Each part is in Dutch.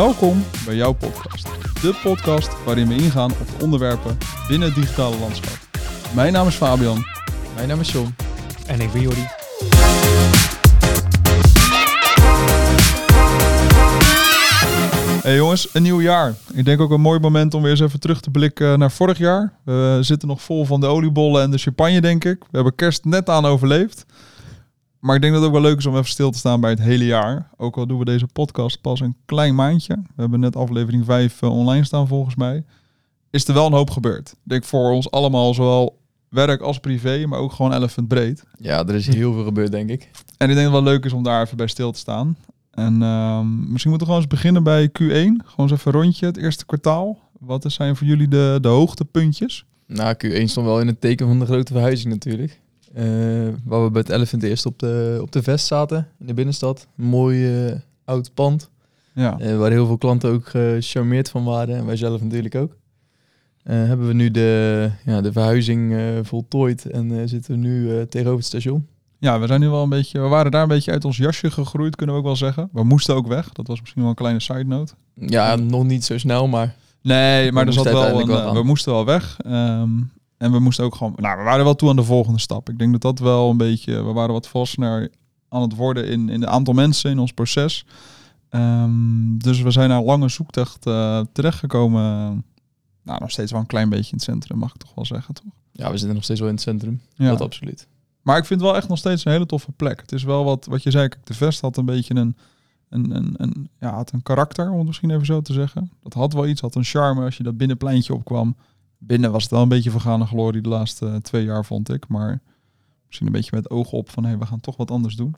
Welkom bij jouw podcast. De podcast waarin we ingaan op de onderwerpen binnen het digitale landschap. Mijn naam is Fabian. Mijn naam is John. En ik ben Jordi. Hey jongens, een nieuw jaar. Ik denk ook een mooi moment om weer eens even terug te blikken naar vorig jaar. We zitten nog vol van de oliebollen en de champagne, denk ik. We hebben kerst net aan overleefd. Maar ik denk dat het ook wel leuk is om even stil te staan bij het hele jaar. Ook al doen we deze podcast pas een klein maandje. We hebben net aflevering 5 uh, online staan volgens mij. Is er wel een hoop gebeurd. Ik denk voor ons allemaal, zowel werk als privé, maar ook gewoon elephant breed. Ja, er is heel veel gebeurd, denk ik. En ik denk dat het wel leuk is om daar even bij stil te staan. En ehm, misschien moeten we gewoon eens beginnen bij Q1. Gewoon eens even een rondje, het eerste kwartaal. Wat zijn voor jullie de, de hoogtepuntjes? Nou, Q1 stond wel in het teken van de grote verhuizing natuurlijk. Uh, waar we bij het Elephant eerst op de, op de vest zaten, in de binnenstad. Een mooi uh, oud pand. Ja. Uh, waar heel veel klanten ook gecharmeerd van waren. En wij zelf natuurlijk ook. hebben we nu de, ja, de verhuizing voltooid en zitten we nu tegenover het station. Ja, we zijn nu wel een beetje, we waren daar een beetje uit ons jasje gegroeid, kunnen we ook wel zeggen. We moesten ook weg. Dat was misschien wel een kleine side note. Ja, nog niet zo snel, maar. Nee, maar er zat wel, een, wel we moesten wel weg. Um, en we moesten ook gewoon, nou, we waren wel toe aan de volgende stap. Ik denk dat dat wel een beetje, we waren wat volwassener aan het worden in, in de aantal mensen in ons proces. Um, dus we zijn naar lange zoektocht uh, terechtgekomen. Nou, nog steeds wel een klein beetje in het centrum, mag ik toch wel zeggen, toch? Ja, we zitten nog steeds wel in het centrum. Ja. Dat absoluut. Maar ik vind het wel echt nog steeds een hele toffe plek. Het is wel wat, wat je zei, kijk, de Vest had een beetje een, een, een, een, ja, had een karakter, om het misschien even zo te zeggen. Dat had wel iets, had een charme als je dat binnenpleintje opkwam. Binnen was het wel een beetje vergane glorie de laatste uh, twee jaar, vond ik. Maar misschien een beetje met ogen op van, hé, hey, we gaan toch wat anders doen.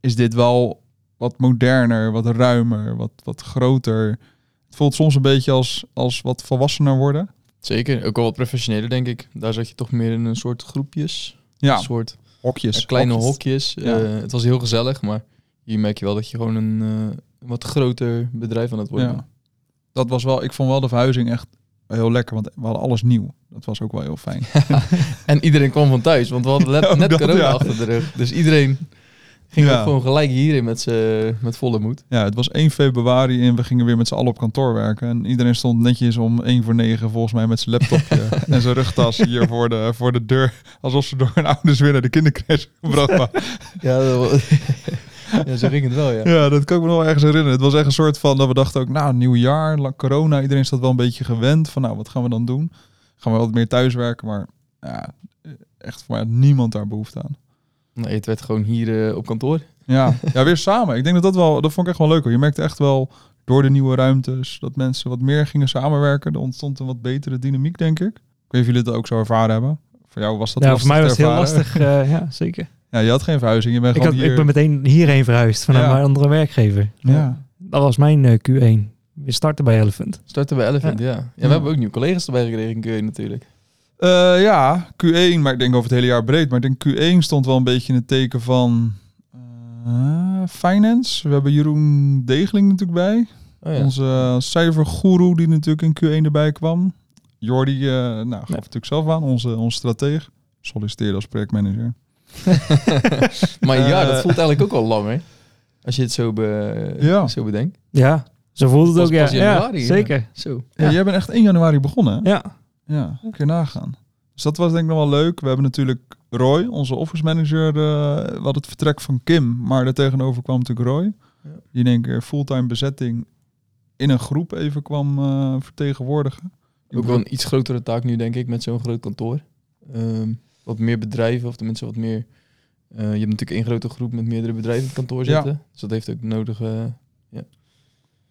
Is dit wel wat moderner, wat ruimer, wat, wat groter. Het voelt soms een beetje als, als wat volwassener worden. Zeker, ook wel wat professioneler, denk ik. Daar zat je toch meer in een soort groepjes. Ja, een soort hokjes. Uh, kleine hokjes. hokjes. Ja. Uh, het was heel gezellig, maar hier merk je wel dat je gewoon een uh, wat groter bedrijf aan het worden ja. Dat was wel, ik vond wel de verhuizing echt heel lekker, want we hadden alles nieuw. Dat was ook wel heel fijn. en iedereen kwam van thuis, want we hadden net, net corona achter de rug. Dus iedereen ging ja. gewoon gelijk hierin met, met volle moed. Ja, het was 1 februari en we gingen weer met z'n allen op kantoor werken. En iedereen stond netjes om 1 voor 9 volgens mij met zijn laptopje en zijn rugtas hier voor de, voor de deur. Alsof ze door hun ouders weer naar de kindercrash gebracht waren. ja, dat was... Ja, zo ging het wel, ja. Ja, dat kan ik me nog wel ergens herinneren. Het was echt een soort van dat we dachten ook, nou, nieuw jaar, corona, iedereen staat wel een beetje gewend van, nou, wat gaan we dan doen? Gaan we wat meer thuiswerken, maar ja, echt voor mij had niemand daar behoefte aan. Nee, het werd gewoon hier uh, op kantoor. Ja, ja, weer samen. Ik denk dat dat wel, dat vond ik echt wel leuk. Hoor. Je merkte echt wel door de nieuwe ruimtes dat mensen wat meer gingen samenwerken. Er ontstond een wat betere dynamiek, denk ik. Ik weet niet of jullie het ook zo ervaren hebben. Voor jou was dat ja, voor mij was het heel lastig, uh, ja, zeker. Ja, je had geen verhuizing. Je bent ik, had, hier... ik ben meteen hierheen verhuisd vanuit Ja. mijn andere werkgever. Ja. Dat was mijn uh, Q1. We starten bij Elephant. Starten bij Elephant, ja. ja. we hebben ook nieuwe collega's erbij gekregen in Q1 natuurlijk. Uh, ja, Q1, maar ik denk over het hele jaar breed. Maar ik denk Q1 stond wel een beetje in het teken van uh, finance. We hebben Jeroen Degeling natuurlijk bij. Oh, ja. Onze uh, cijfergoeroe die natuurlijk in Q1 erbij kwam. Jordi, uh, nou, gaf ja. natuurlijk zelf aan, onze, onze strateeg. Solliciteerde als projectmanager. maar ja, dat voelt eigenlijk ook al lang, hè? Als je het zo, be ja. zo bedenkt. Ja, zo voelt het ook, ja. Januari, ja, zeker. Zo. Ja, jij bent echt 1 januari begonnen, hè? Ja. Ja, kun je nagaan. Dus dat was denk ik nog wel leuk. We hebben natuurlijk Roy, onze office manager, uh, wat het vertrek van Kim. Maar er tegenover kwam natuurlijk Roy. Ja. Die in één keer fulltime bezetting in een groep even kwam uh, vertegenwoordigen. Ook wel een iets grotere taak nu, denk ik, met zo'n groot kantoor. Um, wat meer bedrijven, of tenminste wat meer... Uh, je hebt natuurlijk één grote groep met meerdere bedrijven in het kantoor zitten. Ja. Dus dat heeft ook nodig... Uh, ja.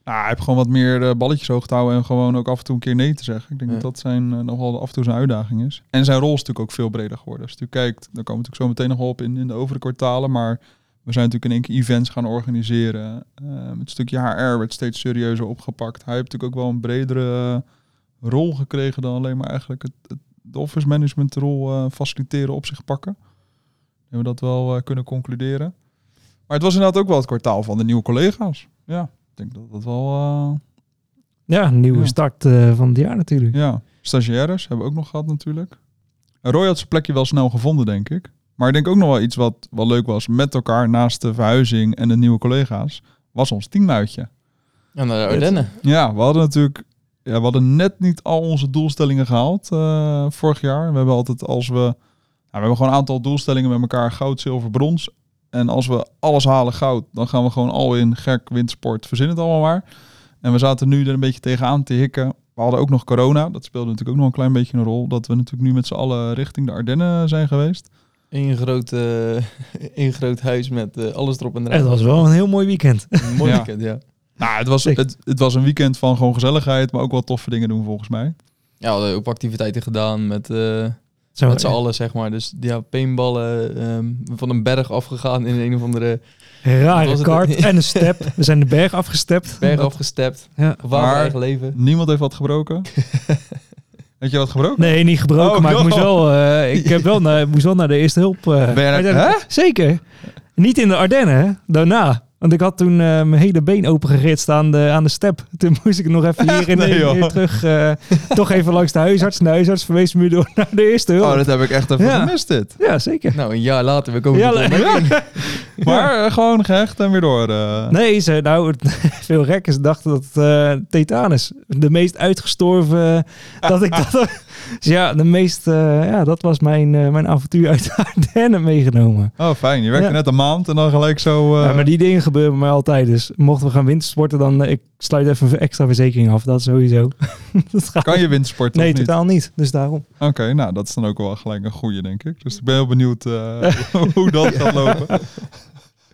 Nou, hij heeft gewoon wat meer uh, balletjes hoog te houden en gewoon ook af en toe een keer nee te zeggen. Ik denk ja. dat dat zijn uh, nogal af en toe zijn uitdaging is. En zijn rol is natuurlijk ook veel breder geworden. Als je kijkt, daar komen we natuurlijk zo meteen nog op in, in de overige kwartalen, maar we zijn natuurlijk in één keer events gaan organiseren. Uh, het stukje HR werd steeds serieuzer opgepakt. Hij heeft natuurlijk ook wel een bredere rol gekregen dan alleen maar eigenlijk het, het de office management rol faciliteren op zich pakken. Hebben we dat wel kunnen concluderen. Maar het was inderdaad ook wel het kwartaal van de nieuwe collega's. Ja, denk dat dat wel... Uh, ja, een nieuwe ja. start uh, van het jaar natuurlijk. Ja, stagiaires hebben we ook nog gehad natuurlijk. En Roy had zijn plekje wel snel gevonden, denk ik. Maar ik denk ook nog wel iets wat wel leuk was met elkaar naast de verhuizing en de nieuwe collega's, was ons teamuitje. Ja, naar de Ardennen. Ja, we hadden natuurlijk ja, we hadden net niet al onze doelstellingen gehaald eh, vorig jaar. We hebben altijd als we... Nou, we hebben gewoon een aantal doelstellingen met elkaar. Goud, zilver, brons. En als we alles halen goud, dan gaan we gewoon al in gek, windsport, verzin het allemaal maar. En we zaten nu er een beetje tegenaan te hikken. We hadden ook nog corona. Dat speelde natuurlijk ook nog een klein beetje een rol. Dat we natuurlijk nu met z'n allen richting de Ardennen zijn geweest. Eén groot, eh, één groot huis met eh, alles erop en eraan. Het was wel een heel mooi weekend. Een mooi Ja. weekend, ja. Nou, het was, het, het was een weekend van gewoon gezelligheid, maar ook wel toffe dingen doen volgens mij. Ja, we hadden ook activiteiten gedaan met, eh Zo, met z'n allen, zeg maar. Dus ja, paintballen, ehm, van een berg afgegaan in een of andere rare kaart en een step. We zijn de berg afgestept. berg Dat- afgestept. Ja. Eigen leven. Niemand heeft wat gebroken. Weet je wat gebroken? Nee, niet gebroken, Oh, maar ik moest wel, eh, ik heb wel naar, moest wel naar de eerste hulp. eh, Ben je hè? Zeker. Niet in de Ardennen, hè? daarna. Want ik had toen eh, mijn hele been opengeritst aan de, aan de step. Toen moest ik nog even hier in Nee, weer terug. eh, toch even langs de huisarts. De huisarts verwees me door naar de eerste hulp. Oh, dat heb ik echt even Ja. gemist dit. Ja, zeker. Nou, een jaar later, we komen Ja, er. Maar eh, gewoon gehecht en weer door. eh. Nee, ze, nou, veel rekkers dachten dat eh tetanus de meest uitgestorven. Dat ik dat. Dus ja, de meest. eh, ja, dat was mijn, eh, mijn avontuur uit de Ardennen meegenomen. Oh, fijn. Je werkte Ja. net een maand en dan gelijk zo... eh, Ja, maar die dingen gebeuren bij mij altijd. Dus mochten we gaan wintersporten, dan ik sluit even een extra verzekering af. Dat sowieso. dat gaat Kan je windsporten Nee, niet? totaal niet. Dus daarom. Oké, nou dat is dan ook wel gelijk een goeie, denk ik. Dus ik ben heel benieuwd hoe dat gaat lopen.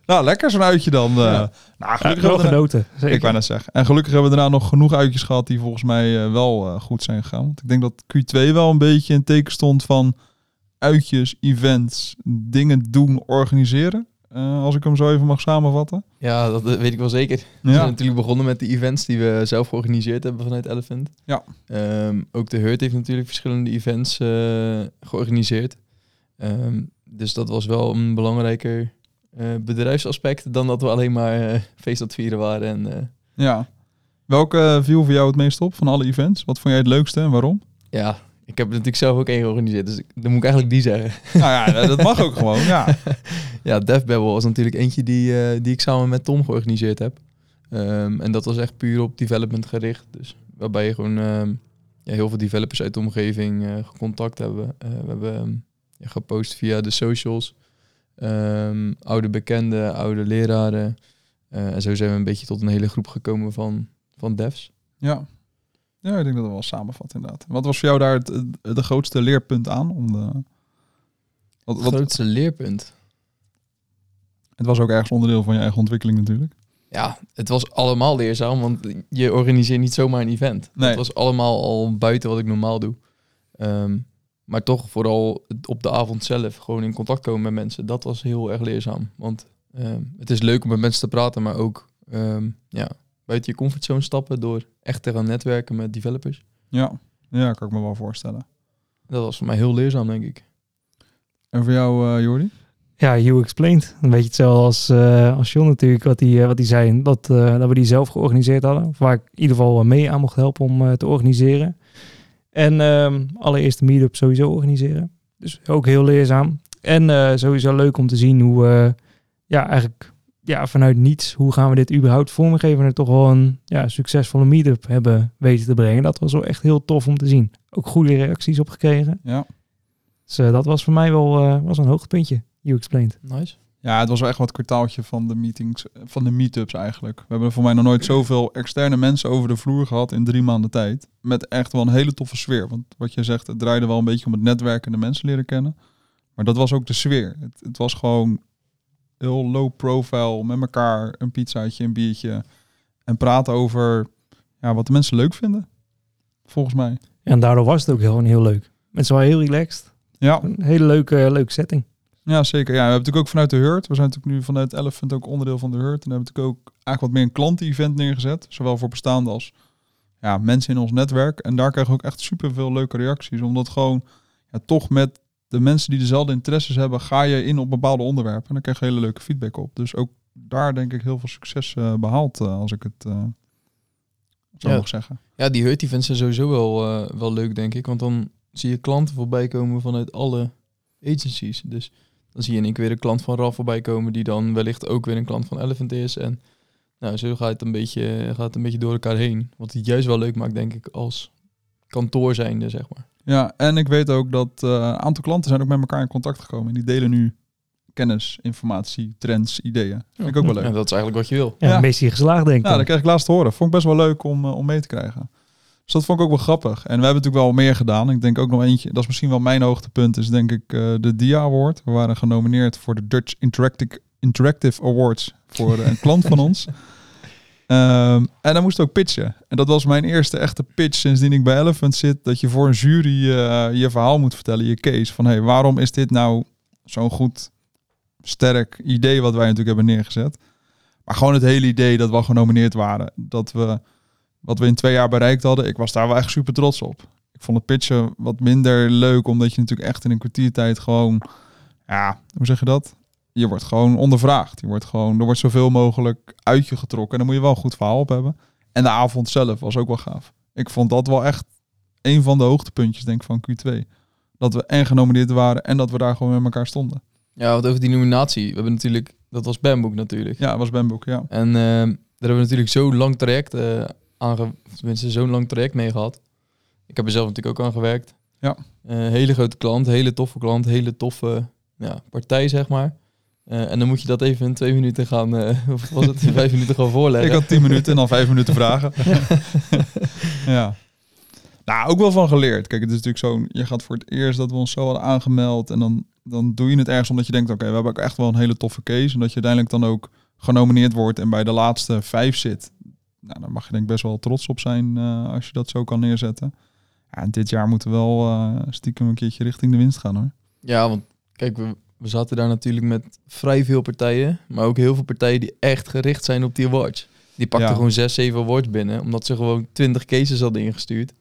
Nou, lekker zo'n uitje dan. eh. Ja. Nou, Ja, gelukkig wel genoten. Zeker. ik wou net zeggen. En gelukkig hebben we daarna nog genoeg uitjes gehad die volgens mij eh, wel eh, goed zijn gegaan. Want ik denk dat Q2 wel een beetje in teken stond van uitjes, events, dingen doen, organiseren. Eh, als ik hem zo even mag samenvatten. Ja, dat weet ik wel zeker. We zijn natuurlijk begonnen met de events die we zelf georganiseerd hebben vanuit Elephant. Ja. Ehm, ook de Hurt heeft natuurlijk verschillende events eh, georganiseerd. Ehm, dus dat was wel een belangrijker bedrijfsaspect dan dat we alleen maar eh, feest aan het vieren waren. En eh, ja. Welke viel voor jou het meest op van alle events? Wat vond jij het leukste en waarom? ja, ik heb natuurlijk zelf ook één georganiseerd, dus dan moet ik eigenlijk die zeggen. nou ja, dat mag ook gewoon. Ja. Ja, Babble was natuurlijk eentje die, eh, die ik samen met Tom georganiseerd heb. Ehm, en dat was echt puur op development gericht. Dus waarbij je gewoon ehm, ja, heel veel developers uit de omgeving eh contact hebben. Eh, we hebben ehm, ja, gepost via de socials. Ehm, oude bekenden, oude leraren. Eh, en zo zijn we een beetje tot een hele groep gekomen van, van devs. Ja. ja, ik denk dat we wel samenvatten inderdaad. Wat was voor jou daar het, de grootste leerpunt aan? Om de, wat, Het grootste leerpunt. het was ook ergens onderdeel van je eigen ontwikkeling natuurlijk. Ja, het was allemaal leerzaam, want je organiseert niet zomaar een event. Nee. Het was allemaal al buiten wat ik normaal doe. Ehm, maar toch vooral het- op de avond zelf gewoon in contact komen met mensen. Dat was heel erg leerzaam. Want ehm, het is leuk om met mensen te praten, maar ook ehm, ja, buiten je comfortzone stappen door echt te gaan netwerken met developers. Ja, ja kan ik me wel voorstellen. Dat was voor mij heel leerzaam, denk ik. En voor jou, eh Jordi? Ja, You Explained. Een beetje hetzelfde als, eh als John natuurlijk, wat hij eh, wat hij zei. Dat, eh, dat we die zelf georganiseerd hadden. Of waar ik in ieder geval mee aan mocht helpen om eh, te organiseren. En ehm allereerst de meetup sowieso organiseren. Dus ook heel leerzaam. En eh, sowieso leuk om te zien hoe, eh, ja, eigenlijk ja, vanuit niets, hoe gaan we dit überhaupt vormgeven en er toch wel een ja, succesvolle meetup hebben weten te brengen. Dat was wel echt heel tof om te zien. Ook goede reacties op gekregen. Ja. Dus eh, dat was voor mij wel eh, was een hoogtepuntje. You Explained. Nice. Ja, het was wel echt wat kwartaaltje van de meetings, van de meetups eigenlijk. We hebben voor mij nog nooit zoveel externe mensen over de vloer gehad in drie maanden tijd. Met echt wel een hele toffe sfeer. Want wat je zegt, het draaide wel een beetje om het netwerken en de mensen leren kennen. Maar dat was ook de sfeer. Het, het was gewoon heel low profile, met elkaar een pizzaatje, een biertje. En praten over ja, wat de mensen leuk vinden. Volgens mij. En daardoor was het ook gewoon heel leuk. Mensen waren heel relaxed. Ja, Een hele leuke, leuke setting. Ja, zeker. Ja, we hebben natuurlijk ook vanuit de Hurt. We zijn natuurlijk nu vanuit Elephant ook onderdeel van de Hurt. En hebben natuurlijk ook eigenlijk wat meer een klanten-event neergezet. Zowel voor bestaande als ja, mensen in ons netwerk. En daar krijgen we ook echt super veel leuke reacties. Omdat gewoon ja, toch met de mensen die dezelfde interesses hebben, ga je in op bepaalde onderwerpen. En dan krijg je hele leuke feedback op. Dus ook daar denk ik heel veel succes eh, behaald, eh, als ik het eh zo Ja. mag zeggen. Ja, die Hurt events zijn sowieso wel, wel leuk, denk ik. Want dan zie je klanten voorbij komen vanuit alle agencies. Dus dan zie je in één keer weer een klant van RAF voorbij komen... die dan wellicht ook weer een klant van Elephant is. En Nou, zo gaat het, een beetje, gaat het een beetje door elkaar heen. Wat het juist wel leuk maakt, denk ik, als kantoor zijnde, zeg maar. Ja, en ik weet ook dat eh, een aantal klanten zijn ook met elkaar in contact gekomen. En die delen nu kennis, informatie, trends, ideeën. Vind ik ook wel leuk. Ja, dat is eigenlijk wat je wil. Ja, Ja. geslaagd denk ik. Ja, dan. dat kreeg ik laatst te horen. Vond ik best wel leuk om, eh, om mee te krijgen. Dus dat vond ik ook wel grappig. En we hebben natuurlijk wel meer gedaan. Ik denk ook nog eentje, dat is misschien wel mijn hoogtepunt, is denk ik eh, de DIA Award. We waren genomineerd voor de Dutch Interactive, Interactive Awards voor een klant van ons. Ehm, en dan moest ook pitchen. En dat was mijn eerste echte pitch sindsdien ik bij Elephant zit. Dat je voor een jury eh, je verhaal moet vertellen, je case. Van hey, waarom is dit nou zo'n goed, sterk idee wat wij natuurlijk hebben neergezet. Maar gewoon het hele idee dat we al genomineerd waren. Dat we wat we in twee jaar bereikt hadden. Ik was daar wel echt super trots op. Ik vond het pitchen wat minder leuk. Omdat je natuurlijk echt in een kwartiertijd gewoon... Ja, hoe zeg je dat? Je wordt gewoon ondervraagd. Je wordt gewoon, er wordt zoveel mogelijk uit je getrokken. En dan moet je wel een goed verhaal op hebben. En de avond zelf was ook wel gaaf. Ik vond dat wel echt een van de hoogtepuntjes denk ik van Q2. Dat we en genomineerd waren en dat we daar gewoon met elkaar stonden. Ja, wat over die nominatie. We hebben natuurlijk, dat was Bamboek natuurlijk. Ja, was Bamboek, ja. En ehm, daar hebben we natuurlijk zo'n lang traject eh Tenminste, zo'n lang traject mee gehad. Ik heb er zelf natuurlijk ook aan gewerkt. Ja. Eh, hele grote klant, hele toffe klant, hele toffe ja, partij, zeg maar. Eh, en dan moet je dat even in twee minuten gaan, eh, of was het in vijf minuten gaan voorleggen. Ik had 10 minuten en dan 5 minuten vragen. ja. Nou, ook wel van geleerd. Kijk, het is natuurlijk zo, je gaat voor het eerst dat we ons zo hadden aangemeld en dan, dan doe je het ergens omdat je denkt, oké, we hebben ook echt wel een hele toffe case en dat je uiteindelijk dan ook genomineerd wordt en bij de laatste vijf zit. Nou, daar mag je denk ik best wel trots op zijn eh, als je dat zo kan neerzetten. Ja, en dit jaar moeten we wel eh, stiekem een keertje richting de winst gaan hoor. Ja, want kijk, we, we zaten daar natuurlijk met vrij veel partijen, maar ook heel veel partijen die echt gericht zijn op die awards. Die pakten Ja. gewoon zes, zeven awards binnen, omdat ze gewoon twintig cases hadden ingestuurd.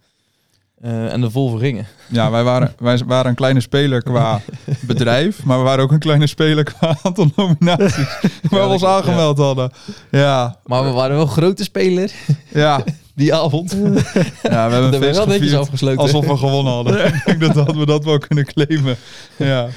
Eh, en vol voor gingen. Ja, wij waren, wij waren een kleine speler qua bedrijf, maar we waren ook een kleine speler qua aantal nominaties waar we ons ja. aangemeld hadden. Ja, Maar we waren wel grote speler ja, die avond. ja we hebben een feest wel netjes afgesloten. alsof we gewonnen hadden. Ik denk dat, dat we dat wel kunnen claimen. Ja,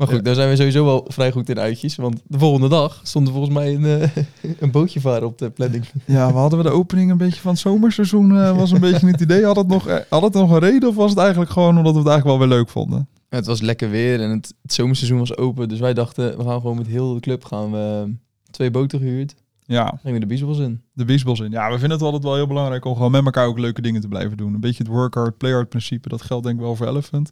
Maar goed, daar zijn we sowieso wel vrij goed in uitjes. Want de volgende dag stond er volgens mij een, eh, een bootje varen op de planning. ja we hadden we de opening een beetje van het zomerseizoen, eh, was een beetje niet het idee. Had het, nog, eh, had het nog een reden of was het eigenlijk gewoon omdat we het eigenlijk wel weer leuk vonden? Het was lekker weer en het, het zomerseizoen was open. Dus wij dachten, we gaan gewoon met heel de club gaan we twee boten gehuurd. Ja, Gingen we de Biesbos in. de Beachballs in. Ja, we vinden het altijd wel heel belangrijk om gewoon met elkaar ook leuke dingen te blijven doen. Een beetje het work hard, play hard principe. Dat geldt denk ik wel voor Elephant.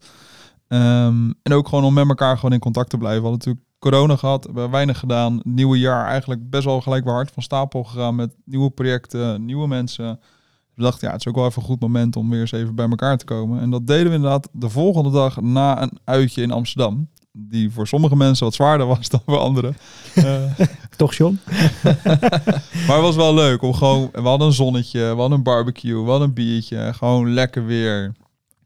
Ehm, en ook gewoon om met elkaar gewoon in contact te blijven. We hadden natuurlijk corona gehad, we hebben weinig gedaan. Het nieuwe jaar eigenlijk best wel gelijk weer hard van stapel gegaan met nieuwe projecten, nieuwe mensen. We dachten, ja, het is ook wel even een goed moment om weer eens even bij elkaar te komen. En dat deden we inderdaad de volgende dag na een uitje in Amsterdam. Die voor sommige mensen wat zwaarder was dan voor anderen. Eh, Toch, John? maar het was wel leuk om gewoon... We hadden een zonnetje, we hadden een barbecue, we hadden een biertje. Gewoon lekker weer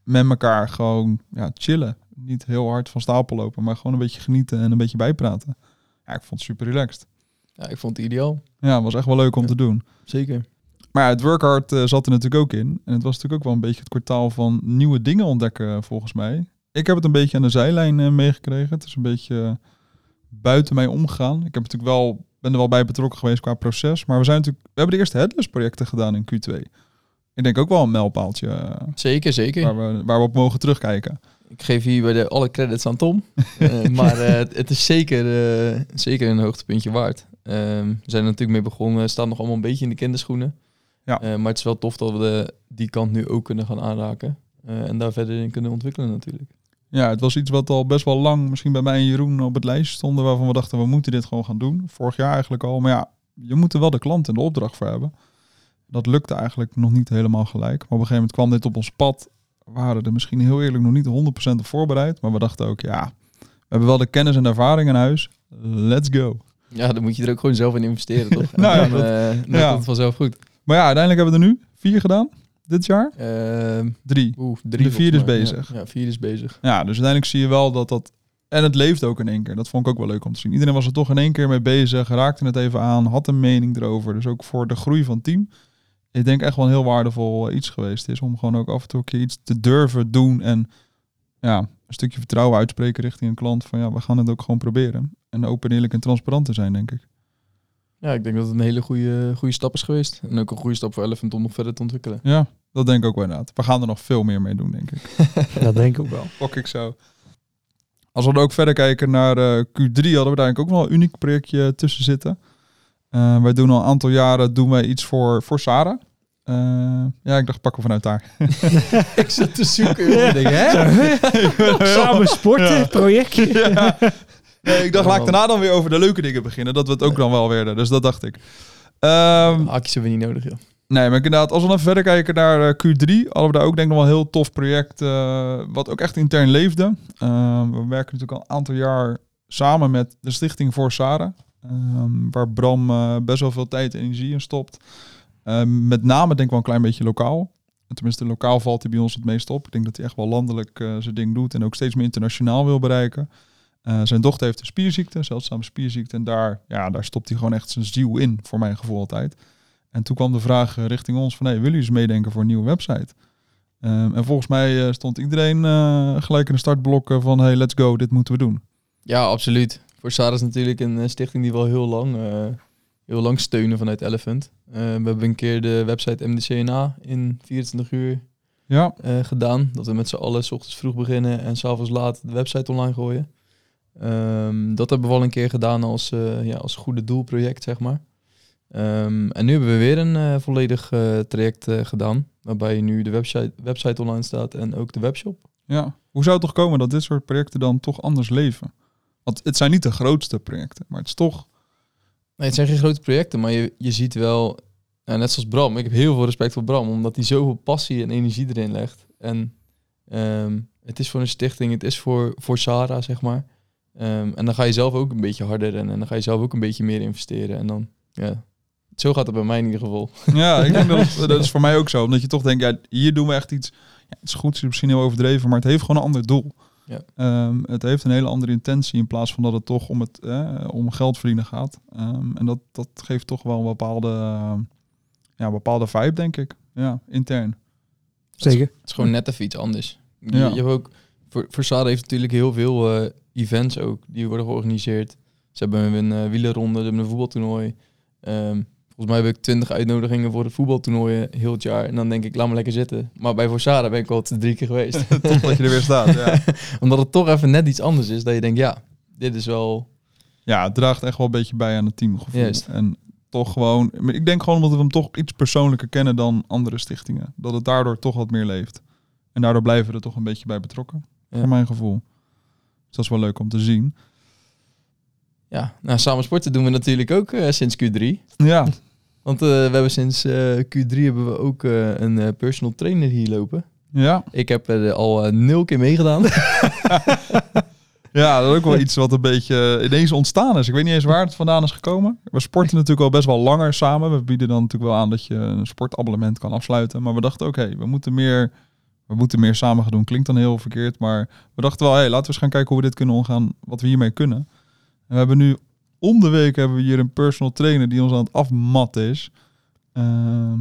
met elkaar gewoon ja, chillen. Niet heel hard van stapel lopen, maar gewoon een beetje genieten en een beetje bijpraten. Ja, ik vond het super relaxed. Ja, ik vond het ideaal. Ja, het was echt wel leuk om te doen. Zeker. Maar ja, het workhard eh, zat er natuurlijk ook in. En het was natuurlijk ook wel een beetje het kwartaal van nieuwe dingen ontdekken, volgens mij. Ik heb het een beetje aan de zijlijn eh, meegekregen. Het is een beetje eh, buiten mij omgegaan. Ik heb natuurlijk wel, ben er wel bij betrokken geweest qua proces. Maar we, zijn natuurlijk, we hebben de eerste headless projecten gedaan in Q2. Ik denk ook wel een mijlpaaltje eh, Zeker, zeker. waar, we, waar we op mogen terugkijken. Ik geef hier bij de alle credits aan Tom. Eh, maar eh, het, is zeker, zeker een hoogtepuntje waard. Ehm, we zijn er natuurlijk mee begonnen. Het staat nog allemaal een beetje in de kinderschoenen. Ja. Maar het is wel tof dat we de, die kant nu ook kunnen gaan aanraken. En daar verder in kunnen ontwikkelen natuurlijk. Ja, het was iets wat al best wel lang misschien bij mij en Jeroen op het lijstje stonden. Waarvan we dachten, we moeten dit gewoon gaan doen. Vorig jaar eigenlijk al. Maar ja, je moet er wel de klant en de opdracht voor hebben. Dat lukte eigenlijk nog niet helemaal gelijk. Maar op een gegeven moment kwam dit op ons pad. We waren er misschien heel eerlijk nog niet 100% op voorbereid. Maar we dachten ook, ja, we hebben wel de kennis en ervaring in huis. Let's go. Ja, dan moet je er ook gewoon zelf in investeren, toch? Nou ja, dan, dat- eh, ja. komt het vanzelf goed. Maar ja, uiteindelijk hebben we er nu vier gedaan. Dit jaar. Ehm, Drie. oeh, drie De volgens is bezig. Ja, ja, vierde is bezig. Ja, dus uiteindelijk zie je wel dat dat... En het leeft ook in één keer. Dat vond ik ook wel leuk om te zien. Iedereen was er toch in één keer mee bezig. Raakte het even aan. Had een mening erover. Dus ook voor de groei van het team. Ik denk echt wel een heel waardevol eh, iets geweest is. Om gewoon ook af en toe een keer iets te durven doen. En ja, een stukje vertrouwen uitspreken richting een klant. Van ja, we gaan het ook gewoon proberen. En open, eerlijk en transparant te zijn, denk ik. Ja, ik denk dat het een hele goede, goede stap is geweest. En ook een goede stap voor Elephant om nog verder te ontwikkelen. Ja, dat denk ik ook wel inderdaad. We gaan er nog veel meer mee doen, denk ik. Dat denk ik ook wel. Fok ik zo. Als we dan ook verder kijken naar eh, Q3, hadden we daar eigenlijk ook wel een uniek projectje tussen zitten. Eh, wij doen al een aantal jaren doen wij iets voor, voor Sarah. Eh, ja, ik dacht pakken we vanuit daar. ik zat te zoeken. Ja. Ik denk, hè? Samen sporten, Ja. projectje. ja. Nee, ik dacht, laat ik daarna dan weer over de leuke dingen beginnen. Dat we het ook dan wel werden. Dus dat dacht ik. Ehm, Haakjes hebben we niet nodig, joh. Nee, maar inderdaad, als we dan verder kijken naar eh, Q3, hadden we daar ook denk ik nog wel een heel tof project, wat ook echt intern leefde. Eh, we werken natuurlijk al een aantal jaar samen met de Stichting voor Sarah, ehm, waar Bram eh, best wel veel tijd en energie in stopt. Ehm, met name denk ik wel een klein beetje lokaal. Tenminste, lokaal valt hij bij ons het meest op. Ik denk dat hij echt wel landelijk eh, zijn ding doet en ook steeds meer internationaal wil bereiken. Eh, zijn dochter heeft een spierziekte, zeldzame spierziekte. En daar, ja, daar stopt hij gewoon echt zijn ziel in, voor mijn gevoel altijd. En toen kwam de vraag richting ons van, hey, willen jullie eens meedenken voor een nieuwe website? Ehm, en volgens mij stond iedereen gelijk in de startblokken van, hey, let's go, dit moeten we doen. Ja, absoluut. Voor Sarah is natuurlijk een eh, stichting die wel heel lang, eh, heel lang steunen vanuit Elephant. Eh, we hebben een keer de website MDCNA in 24 uur Ja, gedaan. Dat we met z'n allen 's ochtends vroeg beginnen en s'avonds laat de website online gooien. Ehm, dat hebben we al een keer gedaan als, ja, als goede doelproject, zeg maar. Ehm, en nu hebben we weer een volledig traject gedaan. Waarbij nu de website, website online staat en ook de webshop. ja. Hoe zou het toch komen dat dit soort projecten dan toch anders leven? Want het zijn niet de grootste projecten, maar het is toch... Nee, het zijn geen grote projecten, maar je, je ziet wel, ja, net zoals Bram, ik heb heel veel respect voor Bram, omdat hij zoveel passie en energie erin legt. En ehm, het is voor een stichting, het is voor, voor Sarah, zeg maar. Ehm, en dan ga je zelf ook een beetje harder rennen en dan ga je zelf ook een beetje meer investeren. En dan, ja, zo gaat het bij mij in ieder geval. Ja, ik denk dat, het- dat is voor mij ook zo. Omdat je toch denkt, ja, hier doen we echt iets... Ja, het is goed, het is misschien heel overdreven, maar het heeft gewoon een ander doel. Ja. Ehm, het heeft een hele andere intentie in plaats van dat het toch om, het, eh, om geld verdienen gaat. Ehm, en dat, dat geeft toch wel een bepaalde, eh, ja, bepaalde vibe, denk ik. Ja, intern. Zeker. Het is gewoon net even iets anders. Je, Ja. je hebt ook, voor, voor Sarah heeft natuurlijk heel veel eh, events ook, die worden georganiseerd. Ze hebben een uh, wielerronde, ze hebben een voetbaltoernooi. Ehm, volgens mij heb ik twintig uitnodigingen voor de voetbaltoernooien heel het jaar. En dan denk ik, laat me lekker zitten. Maar bij Forsara ben ik al drie keer geweest. Totdat je er weer staat, ja. Omdat het toch even net iets anders is. Dat je denkt, ja, dit is wel... Ja, het draagt echt wel een beetje bij aan het teamgevoel. Juist. En toch gewoon... Ik denk gewoon omdat we hem toch iets persoonlijker kennen dan andere stichtingen. Dat het daardoor toch wat meer leeft. En daardoor blijven we er toch een beetje bij betrokken. Ja. Voor mijn gevoel. Dus dat is wel leuk om te zien. Ja, nou, samen sporten doen we natuurlijk ook eh, sinds Q3. Ja, Want eh, we hebben sinds eh, Q3 hebben we ook een personal trainer hier lopen. ja. Ik heb er al nul keer meegedaan. Ja, dat is ook wel iets wat een beetje ineens ontstaan is. Ik weet niet eens waar het vandaan is gekomen. We sporten natuurlijk al best wel langer samen. We bieden dan natuurlijk wel aan dat je een sportabonnement kan afsluiten. Maar we dachten ook, hé, we moeten meer... We moeten meer samen gaan doen. Klinkt dan heel verkeerd, maar we dachten wel, hé, laten we eens gaan kijken hoe we dit kunnen omgaan, wat we hiermee kunnen. En we hebben nu om de week hebben we hier een personal trainer die ons aan het afmatten is. ehm,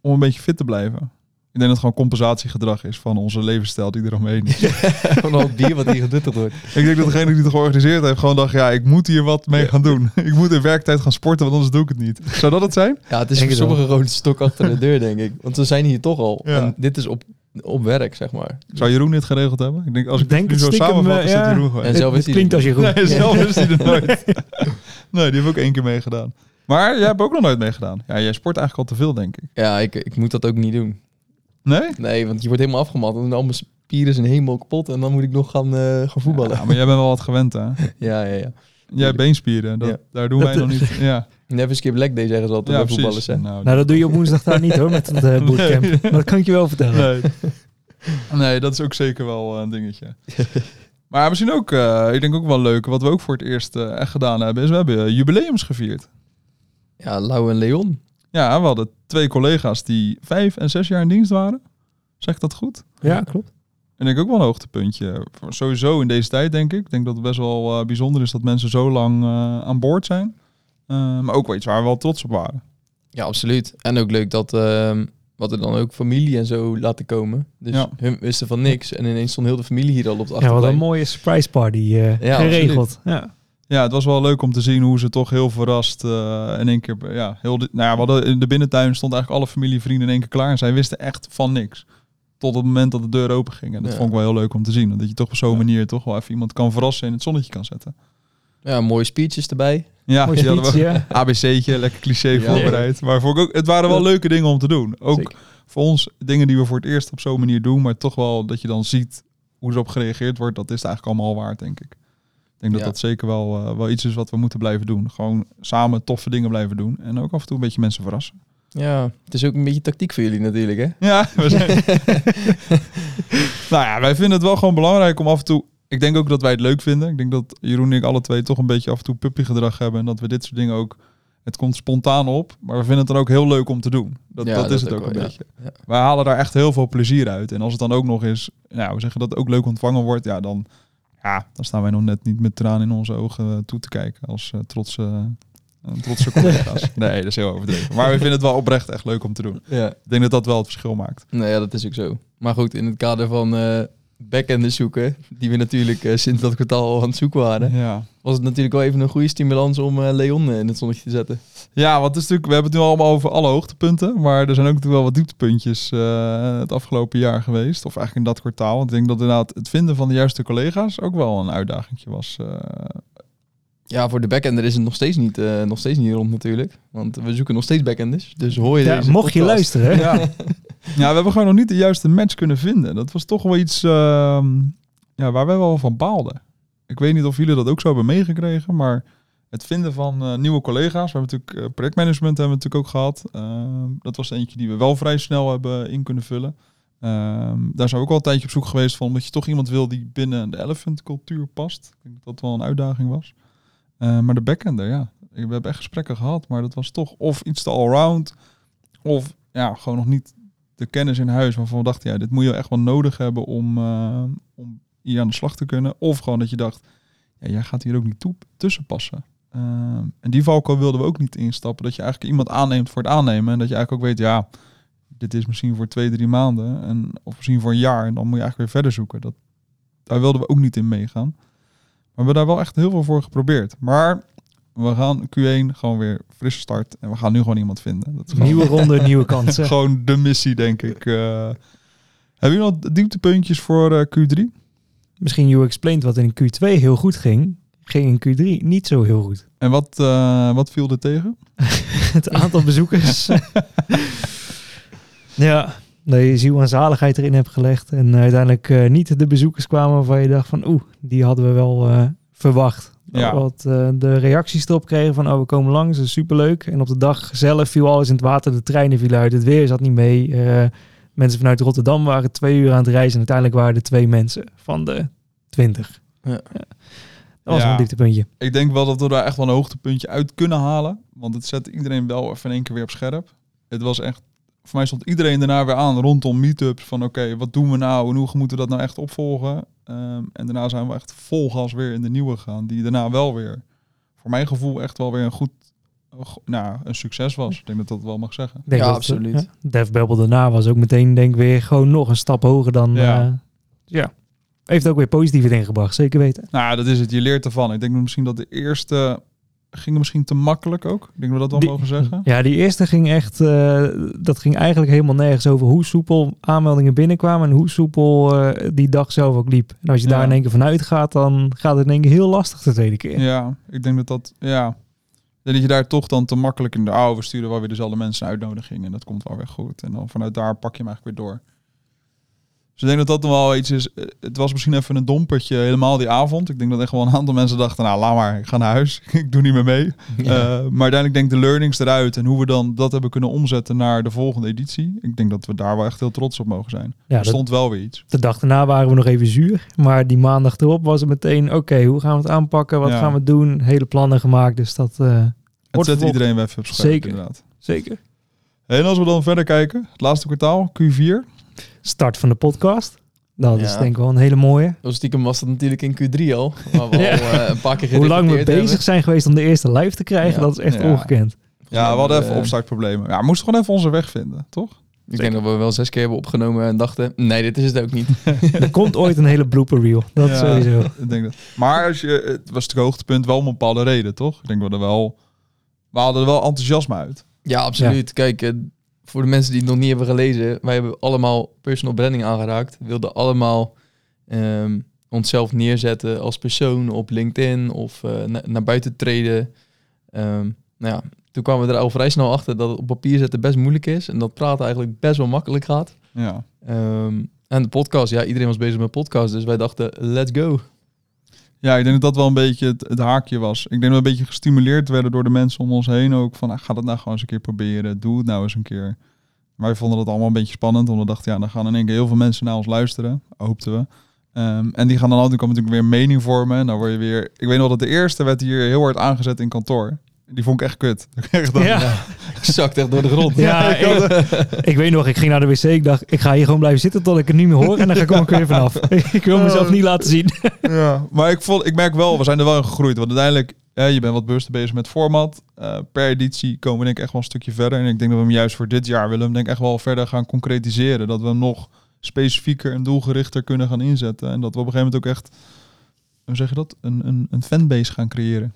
om een beetje fit te blijven. Ik denk dat het gewoon compensatiegedrag is van onze levensstijl die er omheen is. Van al bier wat hier geduttigd wordt. Ik denk dat degene die het georganiseerd heeft gewoon dacht, ja, ik moet hier wat mee gaan doen. ik moet in werktijd gaan sporten, want anders doe ik het niet. Zou dat het zijn? Ja, het is voor sommigen gewoon een stok achter de deur, denk ik. Want we zijn hier toch al. Ja. En dit is op, op werk, zeg maar. Zou Jeroen dit geregeld hebben? Ik denk, als ik, Ik denk nu het zo samenvat, is eh, het ja. Jeroen geweest. En zelf het is hij klinkt als je goed. Nee, zelf is hij er nooit. Nee, die heeft ook één keer meegedaan. Maar jij hebt ook nog nooit meegedaan. Ja, jij sport eigenlijk al te veel, denk ik. Ja, ik, ik moet dat ook niet doen. Nee? Nee, want je wordt helemaal afgemat. En al mijn spieren zijn helemaal kapot. En dan moet ik nog gaan, eh, gaan voetballen. Ja, maar jij bent wel wat gewend, hè? Ja, ja, ja. Jij hebt beenspieren. Dat, Ja. Daar doen wij nog niet. Ja, Never skip leg day, zeggen ze altijd ja bij voetballers. Hè. Nou, dat doe je op woensdag daar niet hoor, met het eh, bootcamp. Nee. Maar dat kan ik je wel vertellen. Nee. nee, dat is ook zeker wel eh, een dingetje. Maar misschien ook, eh, ik denk ook wel leuk, wat we ook voor het eerst eh, echt gedaan hebben, is we hebben jubileums gevierd. Ja, Lau en Leon. Ja, we hadden twee collega's die vijf en zes jaar in dienst waren. Zeg ik dat goed? Ja, klopt. En ik ook wel een hoogtepuntje. Sowieso in deze tijd, denk ik. Ik denk dat het best wel eh, bijzonder is dat mensen zo lang eh, aan boord zijn. Eh, maar ook wel iets waar we wel trots op waren. Ja, absoluut. En ook leuk dat ehm wat er dan ook familie en zo laten komen. Dus Ja. hun wisten van niks. En ineens stond heel de familie hier al op de Ja, wat een mooie surprise party eh, Ja, geregeld. Ja. Ja, het was wel leuk om te zien hoe ze toch heel verrast eh, in één keer... Ja, heel de, nou ja, we hadden in de binnentuin stond eigenlijk alle familie vrienden in één keer klaar. En zij wisten echt van niks. Tot het moment dat de deur open ging. En dat Ja. vond ik wel heel leuk om te zien. Dat je toch op zo'n Ja. manier toch wel even iemand kan verrassen en in het zonnetje kan zetten. Ja, mooie speeches erbij. Ja, Mooi die hadden we- speech, ja. ABC'tje, lekker cliché Ja. voorbereid. Maar vond ik ook, het waren wel leuke dingen om te doen. Ook Zeker. voor ons dingen die we voor het eerst op zo'n manier doen. Maar toch wel dat je dan ziet hoe erop gereageerd wordt. Dat is het eigenlijk allemaal al waard, denk ik. Ik denk dat Ja. dat zeker wel, eh, wel iets is wat we moeten blijven doen. Gewoon samen toffe dingen blijven doen. En ook af en toe een beetje mensen verrassen. Ja, het is ook een beetje tactiek voor jullie natuurlijk, hè? Ja, we zijn... nou ja, wij vinden het wel gewoon belangrijk om af en toe... Ik denk ook dat wij het leuk vinden. Ik denk dat Jeroen en ik alle twee toch een beetje af en toe puppygedrag hebben. En dat we dit soort dingen ook... Het komt spontaan op, maar we vinden het dan ook heel leuk om te doen. Dat, Ja, dat, dat is het ook een ja. beetje. Ja. Wij halen daar echt heel veel plezier uit. En als het dan ook nog eens... Nou, we zeggen dat het ook leuk ontvangen wordt. Ja, dan, ja, dan staan wij nog net niet met tranen in onze ogen eh, toe te kijken. Als eh, trotse, eh, trotse collega's. nee, dat is heel overdreven. Maar we vinden het wel oprecht echt leuk om te doen. Ja. Ik denk dat dat wel het verschil maakt. Nou ja, dat is ook zo. Maar goed, in het kader van eh backenders zoeken, die we natuurlijk eh, sinds dat kwartaal al aan het zoeken waren, Ja. was het natuurlijk wel even een goede stimulans om eh, Leon in het zonnetje te zetten. Ja, want het is natuurlijk, we hebben het nu allemaal over alle hoogtepunten. Maar er zijn ook natuurlijk wel wat dieptepuntjes eh, het afgelopen jaar geweest. Of eigenlijk in dat kwartaal. Want ik denk dat inderdaad het vinden van de juiste collega's ook wel een uitdaging was. Ja, voor de backender is het nog steeds niet, eh, nog steeds niet rond natuurlijk. Want we zoeken nog steeds backenders. Dus hoor je Ja, deze mocht je luisteren, hè? ja. ja, we hebben gewoon nog niet de juiste match kunnen vinden. Dat was toch wel iets ehm, ja, waar wij wel van baalden. Ik weet niet of jullie dat ook zo hebben meegekregen, maar het vinden van eh, nieuwe collega's. We hebben natuurlijk eh, projectmanagement hebben we natuurlijk ook gehad. Ehm, dat was eentje die we wel vrij snel hebben in kunnen vullen. Ehm, daar zijn we ook al een tijdje op zoek geweest van, omdat je toch iemand wil die binnen de elephant cultuur past. Ik denk dat dat wel een uitdaging was. Eh, maar de backender, ja. We hebben echt gesprekken gehad, maar dat was toch of iets te allround, of ja, gewoon nog niet de kennis in huis waarvan we dachten, ja, dit moet je echt wel nodig hebben om, eh, om hier aan de slag te kunnen. Of gewoon dat je dacht, ja, jij gaat hier ook niet toe, tussen passen. Ehm, en die valkuil wilden we ook niet instappen. Dat je eigenlijk iemand aanneemt voor het aannemen. En dat je eigenlijk ook weet, ja, dit is misschien voor twee, drie maanden. En, of misschien voor een jaar. En dan moet je eigenlijk weer verder zoeken. Dat, daar wilden we ook niet in meegaan. We hebben daar wel echt heel veel voor geprobeerd. Maar we gaan Q1 gewoon weer frisse start. En we gaan nu gewoon iemand vinden. Dat is gewoon, Nieuwe ronde, nieuwe kansen. gewoon de missie, denk ik. Eh hebben jullie nog dieptepuntjes voor eh, Q3? Misschien you explained wat in Q2 heel goed ging, ging in Q3 niet zo heel goed. En wat, eh, wat viel er tegen? Het aantal bezoekers. ja, dat je ziel en zaligheid erin hebt gelegd. En uiteindelijk eh, niet de bezoekers kwamen waarvan je dacht van oeh, die hadden we wel eh, verwacht. Ja. Wat eh, de reacties erop kregen van oh, we komen langs, dat is superleuk. En op de dag zelf viel alles in het water, de treinen vielen uit, het weer zat niet mee. Eh, mensen vanuit Rotterdam waren twee uur aan het reizen en uiteindelijk waren er twee mensen van de twintig. Ja. Dat was Ja. een dieptepuntje. Ik denk wel dat we daar echt wel een hoogtepuntje uit kunnen halen. Want het zet iedereen wel even in één keer weer op scherp. Het was echt... Voor mij stond iedereen daarna weer aan rondom meetups. Van oké, wat doen we nou en hoe moeten we dat nou echt opvolgen? Ehm, en daarna zijn we echt vol gas weer in de nieuwe gegaan. Die daarna wel weer, voor mijn gevoel, echt wel weer een goed... Nou, een succes was. Ik denk dat dat wel mag zeggen. Denk Ja, dat, absoluut. Ja, Def Babel daarna was ook meteen denk ik weer gewoon nog een stap hoger dan... Ja. Ja. ja. Heeft ook weer positieve dingen gebracht, zeker weten. Nou, dat is het. Je leert ervan. Ik denk misschien dat de eerste... Ging misschien te makkelijk ook. Ik denk dat we dat wel Die- mogen zeggen. Ja, die eerste ging echt... eh, dat ging eigenlijk helemaal nergens over hoe soepel aanmeldingen binnenkwamen... en hoe soepel eh, die dag zelf ook liep. En als je daar in één keer van uitgaat, dan gaat het in één keer heel lastig de tweede keer. Ja, ik denk dat dat, ja. Dat je daar toch dan te makkelijk in de oude, we sturen wel weer dezelfde mensen een uitnodiging en dat komt wel weer goed. En dan vanuit daar pak je hem eigenlijk weer door. Dus ik denk dat dat wel iets is. eh, Het was misschien even een dompertje helemaal die avond. Ik denk dat echt wel een aantal mensen dachten, nou laat maar, ik ga naar huis. ik doe niet meer mee. Ja. Eh, maar uiteindelijk denk ik de learnings eruit en hoe we dan dat hebben kunnen omzetten naar de volgende editie. Ik denk dat we daar wel echt heel trots op mogen zijn. Ja, er dat- stond wel weer iets. De dag daarna waren we nog even zuur. Maar die maandag erop was het meteen... oké, hoe gaan we het aanpakken? Wat Ja. gaan we doen? Hele plannen gemaakt. Dus dat... eh, Het Wordt zet iedereen weer even op scherp Zeker. inderdaad. zeker. En als we dan verder kijken, het laatste kwartaal, Q4. Start van de podcast. Dat is denk ik wel een hele mooie. Zo stiekem was dat natuurlijk in Q3 al. Waar we Ja. al eh, een paar keer Hoe lang we bezig hebben. zijn geweest om de eerste live te krijgen, Ja. dat is echt Ja. ongekend. Ja, we hadden even Eh, opstartproblemen. Ja, we moesten gewoon even onze weg vinden, toch? Ik denk dat we wel zes keer hebben opgenomen en dachten, nee, dit is het ook niet. Er komt ooit een hele blooper reel. Dat Ja. sowieso. Ik denk dat. Maar als je, het was het hoogtepunt wel om een bepaalde reden, toch? Ik denk dat we er wel... We hadden er wel enthousiasme uit. Ja, absoluut. Kijk, eh, voor de mensen die het nog niet hebben gelezen, wij hebben allemaal personal branding aangeraakt. We wilden allemaal ehm, onszelf neerzetten als persoon op LinkedIn of eh, na- naar buiten treden. Ehm, nou ja, toen kwamen we er al vrij snel achter dat het op papier zetten best moeilijk is en dat praten eigenlijk best wel makkelijk gaat. Ja. Ehm, en de podcast, ja, iedereen was bezig met podcast, dus wij dachten, let's go. Ja, ik denk dat dat wel een beetje het, haakje was. Ik denk dat we een beetje gestimuleerd werden door de mensen om ons heen ook. Van, ah, ga dat nou gewoon eens een keer proberen. Doe het nou eens een keer. Wij vonden dat allemaal een beetje spannend. Omdat we dachten, ja, dan gaan in één keer heel veel mensen naar ons luisteren. Hoopten we. Ehm, en die gaan dan altijd natuurlijk weer mening vormen. En dan word je weer... Ik weet nog dat de eerste werd hier heel hard aangezet in kantoor. Die vond ik echt kut. Ik dacht, Ja. Ik zakt echt door de grond. Ja, ik, ik weet nog, ik ging naar de wc. Ik dacht, ik ga hier gewoon blijven zitten tot ik het niet meer hoor. En dan kom ik er weer vanaf. ik wil mezelf niet laten zien. Ja, maar ik, vond, ik merk wel, we zijn er wel in gegroeid. Want uiteindelijk, je bent wat bewuster bezig met format. Eh, per editie komen we denk ik echt wel een stukje verder. En ik denk dat we hem juist voor dit jaar willen hem denk ik echt wel verder gaan concretiseren. Dat we hem nog specifieker en doelgerichter kunnen gaan inzetten. En dat we op een gegeven moment ook echt, hoe zeg je dat, een, een, een fanbase gaan creëren.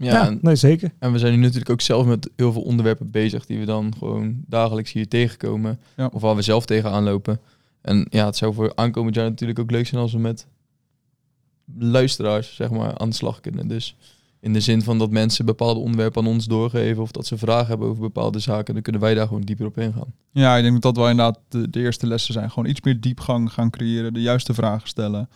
Ja, Ja, en, nee, zeker. en we zijn nu natuurlijk ook zelf met heel veel onderwerpen bezig die we dan gewoon dagelijks hier tegenkomen. Ja. Of waar we zelf tegenaan lopen. En ja, het zou voor aankomend jaar natuurlijk ook leuk zijn als we met luisteraars zeg maar, aan de slag kunnen. Dus in de zin van dat mensen bepaalde onderwerpen aan ons doorgeven of dat ze vragen hebben over bepaalde zaken, dan kunnen wij daar gewoon dieper op ingaan. Ja, ik denk dat dat wel inderdaad de, de eerste lessen zijn. Gewoon iets meer diepgang gaan creëren, de juiste vragen stellen.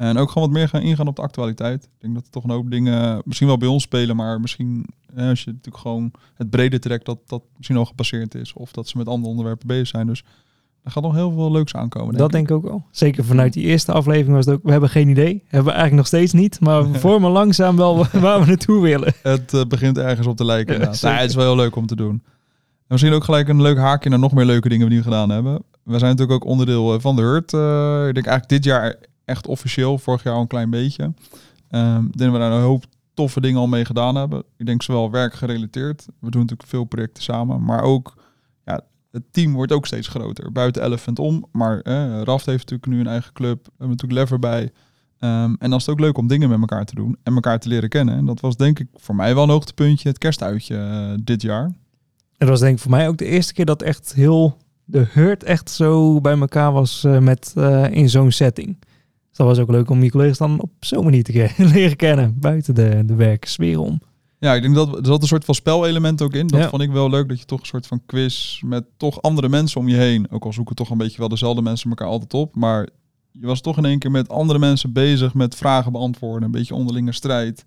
En ook gewoon wat meer gaan ingaan op de actualiteit. Ik denk dat er toch een hoop dingen misschien wel bij ons spelen, maar misschien hè, als je natuurlijk gewoon het brede trekt, dat dat misschien al gepasseerd is. Of dat ze met andere onderwerpen bezig zijn. Dus er gaat nog heel veel leuks aankomen. Denk Dat ik. denk ik ook wel. Zeker vanuit die eerste aflevering was het ook, we hebben geen idee. Hebben we eigenlijk nog steeds niet. Maar we vormen langzaam wel waar we naartoe willen. Het eh, begint ergens op te lijken. Ja, het is wel heel leuk om te doen. En misschien ook gelijk een leuk haakje naar nog meer leuke dingen die we nu gedaan hebben. We zijn natuurlijk ook onderdeel eh, van de Hurt. eh, ik denk eigenlijk dit jaar echt officieel. Vorig jaar al een klein beetje. Ik denk we daar een hoop toffe dingen al mee gedaan hebben. Ik denk zowel werkgerelateerd. We doen natuurlijk veel projecten samen. Maar ook ja, het team wordt ook steeds groter. Buiten Elephant om. Maar eh, Raft heeft natuurlijk nu een eigen club. We hebben natuurlijk Lever bij. Ehm, en dan is het ook leuk om dingen met elkaar te doen en elkaar te leren kennen. En dat was denk ik voor mij wel een hoogtepuntje, het kerstuitje eh, dit jaar. En dat was denk ik voor mij ook de eerste keer dat echt heel de hurt echt zo bij elkaar was eh, met, eh, in zo'n setting. Dat was ook leuk om je collega's dan op zo'n manier te leren kennen. Buiten de, de werksfeer om. Ja, ik denk dat er zat een soort van spelelement ook in. Dat Ja. vond ik wel leuk, dat je toch een soort van quiz met toch andere mensen om je heen. Ook al zoeken toch een beetje wel dezelfde mensen elkaar altijd op. Maar je was toch in één keer met andere mensen bezig met vragen beantwoorden. Een beetje onderlinge strijd.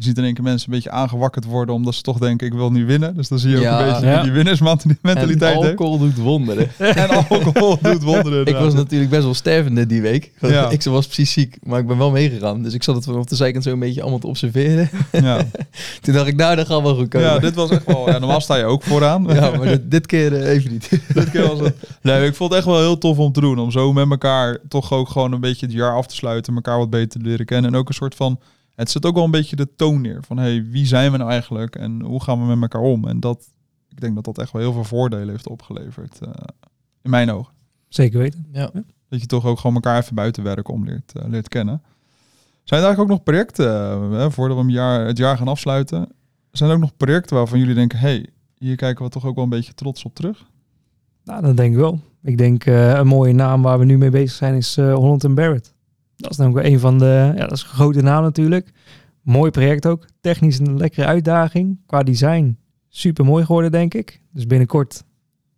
Je ziet in één keer mensen een beetje aangewakkerd worden omdat ze toch denken ik wil nu winnen. Dus dan zie je ook Ja. een beetje Ja. die winnersmentaliteit en heeft. alcohol doet wonderen. En alcohol doet wonderen. ik was natuurlijk best wel stervende die week. Ja. Ik was precies ziek, maar ik ben wel meegegaan. Dus ik zat het vanaf de zijkant zo een beetje allemaal te observeren. Ja. Toen dacht ik, nou, dat gaat wel goed komen. ja, dit was echt wel... Ja, normaal sta je ook vooraan. Ja, maar dit, dit keer eh, even niet. Dit keer was het. Nee, ik vond het echt wel heel tof om te doen. Om zo met elkaar toch ook gewoon een beetje het jaar af te sluiten. Elkaar wat beter te leren kennen. En ook een soort van. Het zet ook wel een beetje de toon neer. Van hey, wie zijn we nou eigenlijk? En hoe gaan we met elkaar om? En dat. Ik denk dat dat echt wel heel veel voordelen heeft opgeleverd. eh, in mijn ogen. Zeker weten. Ja. Dat je toch ook gewoon elkaar even buiten werken om leert, eh, leert kennen. Zijn er eigenlijk ook nog projecten, eh, hè, voordat we hem jaar, het jaar gaan afsluiten. Zijn er ook nog projecten waarvan jullie denken, hey, hier kijken we toch ook wel een beetje trots op terug? Nou, dat denk ik wel. Ik denk eh, een mooie naam waar we nu mee bezig zijn is eh, Holland and Barrett. Dat is wel een van de, ja, dat is een grote naam natuurlijk. Mooi project ook. Technisch een lekkere uitdaging. Qua design super mooi geworden, denk ik. Dus binnenkort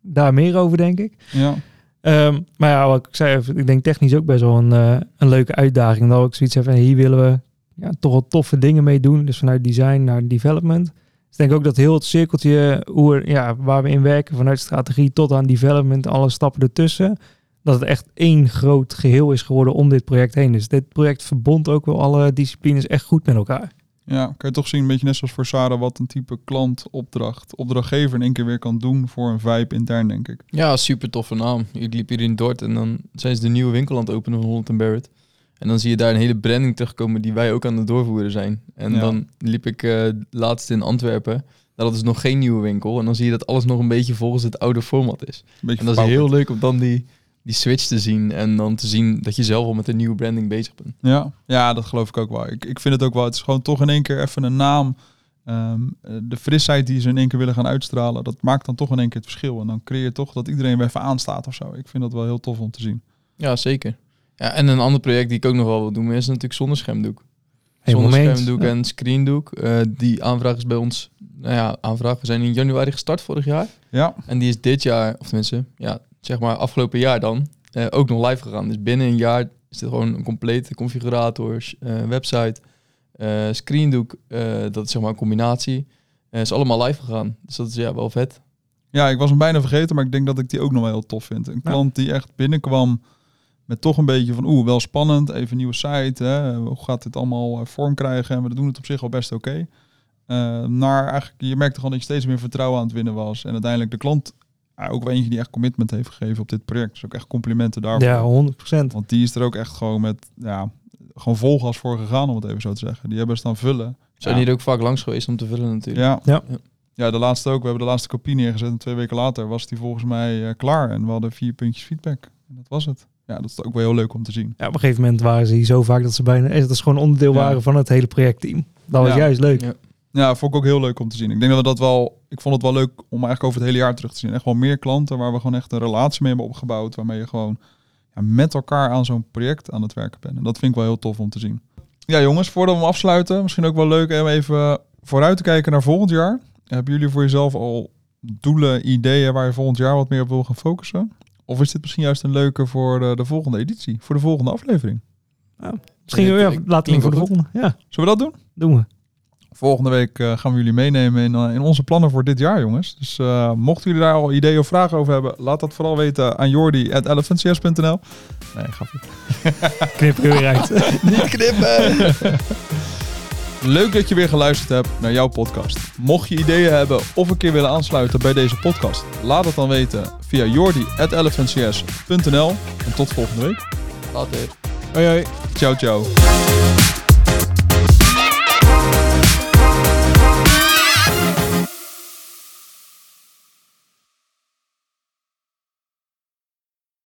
daar meer over, denk ik. Ja. Ehm, maar ja, wat ik zei, ik denk technisch ook best wel een, eh, een leuke uitdaging. Dat ik zoiets heb van hier willen we ja, toch wel toffe dingen mee doen. Dus vanuit design naar development. Dus ik denk ook dat heel het cirkeltje hoe ja, waar we in werken, vanuit strategie tot aan development, alle stappen ertussen, dat het echt één groot geheel is geworden om dit project heen. Dus dit project verbond ook wel alle disciplines echt goed met elkaar. Ja, kan je toch zien, een beetje net zoals voor Sarah, wat een type klant, opdracht, opdrachtgever in één keer weer kan doen voor een vibe intern, denk ik. Ja, super toffe naam. Ik liep hier in Dort en dan zijn ze de nieuwe winkel aan het openen van Holland Barrett. En dan zie je daar een hele branding terugkomen die wij ook aan het doorvoeren zijn. En Ja. dan liep ik eh, laatst in Antwerpen. Daar hadden ze nog geen nieuwe winkel. En dan zie je dat alles nog een beetje volgens het oude format is. Beetje En dat is heel leuk om dan die, die switch te zien. En dan te zien dat je zelf al met een nieuwe branding bezig bent. Ja, ja, dat geloof ik ook wel. Ik, ik vind het ook wel. Het is gewoon toch in één keer even een naam. Ehm, eh, de frisheid die ze in één keer willen gaan uitstralen, dat maakt dan toch in één keer het verschil. En dan creëer je toch dat iedereen weer even aanstaat of zo. Ik vind dat wel heel tof om te zien. Ja, zeker. Ja, en een ander project die ik ook nog wel wil doen is natuurlijk zonneschermdoek. Helemaal mee eens. Zonneschermdoek Ja. en screendoek. Eh, die aanvraag is bij ons, nou ja, aanvraag. We zijn in januari gestart vorig jaar. Ja, En die is dit jaar, of tenminste, ja, zeg maar afgelopen jaar dan, eh, ook nog live gegaan. Dus binnen een jaar is dit gewoon een complete configurator, eh, website, eh, screendoek, dat is zeg maar een combinatie. Is allemaal live gegaan. Dus dat is ja wel vet. ja, ik was hem bijna vergeten, maar ik denk dat ik die ook nog wel heel tof vind. Een Ja. klant die echt binnenkwam met toch een beetje van, oeh, wel spannend. Even een nieuwe site. Hè? Hoe gaat dit allemaal vorm krijgen? En we doen het op zich al best oké. Eh, naar eigenlijk, je merkte gewoon dat je steeds meer vertrouwen aan het winnen was. En uiteindelijk de klant, ook wel eentje die echt commitment heeft gegeven op dit project. Dus ook echt complimenten daarvoor. Ja, 100%. Want die is er ook echt gewoon met, ja, gewoon vol gas voor gegaan, om het even zo te zeggen. Die hebben staan vullen. Zijn ja. hier ook vaak langs geweest om te vullen natuurlijk. Ja. Ja. Ja. De laatste ook. We hebben de laatste kopie neergezet en twee weken later was die volgens mij eh, klaar. En we hadden vier puntjes feedback. En dat was het. Ja, dat is ook wel heel leuk om te zien. Ja, op een gegeven moment waren ze hier zo vaak dat ze bijna... Dat is gewoon onderdeel Ja. waren van het hele projectteam. Dat was Ja. juist leuk. Ja. Vond ik ook heel leuk om te zien. Ik denk dat we dat wel... Ik vond het wel leuk om eigenlijk over het hele jaar terug te zien. Echt wel meer klanten waar we gewoon echt een relatie mee hebben opgebouwd. Waarmee je gewoon ja, met elkaar aan zo'n project aan het werken bent. En dat vind ik wel heel tof om te zien. Ja jongens, voordat we hem afsluiten. Misschien ook wel leuk om even vooruit te kijken naar volgend jaar. Hebben jullie voor jezelf al doelen, ideeën waar je volgend jaar wat meer op wil gaan focussen? Of is dit misschien juist een leuke voor de, de volgende editie? Voor de volgende aflevering? Misschien klinkt- laten we voor de volgende. Ja, Zullen we dat doen? doen we. Volgende week eh, gaan we jullie meenemen in, eh, in onze plannen voor dit jaar, jongens. Dus eh, mochten jullie daar al ideeën of vragen over hebben, laat dat vooral weten aan jordi.elephantcs.nl. Nee, grapje. Knip er weer uit. Niet knippen! Leuk dat je weer geluisterd hebt naar jouw podcast. Mocht je ideeën hebben of een keer willen aansluiten bij deze podcast, laat het dan weten via jordi.elephantcs.nl. En tot volgende week. Later. hoi hoi. Ciao, ciao.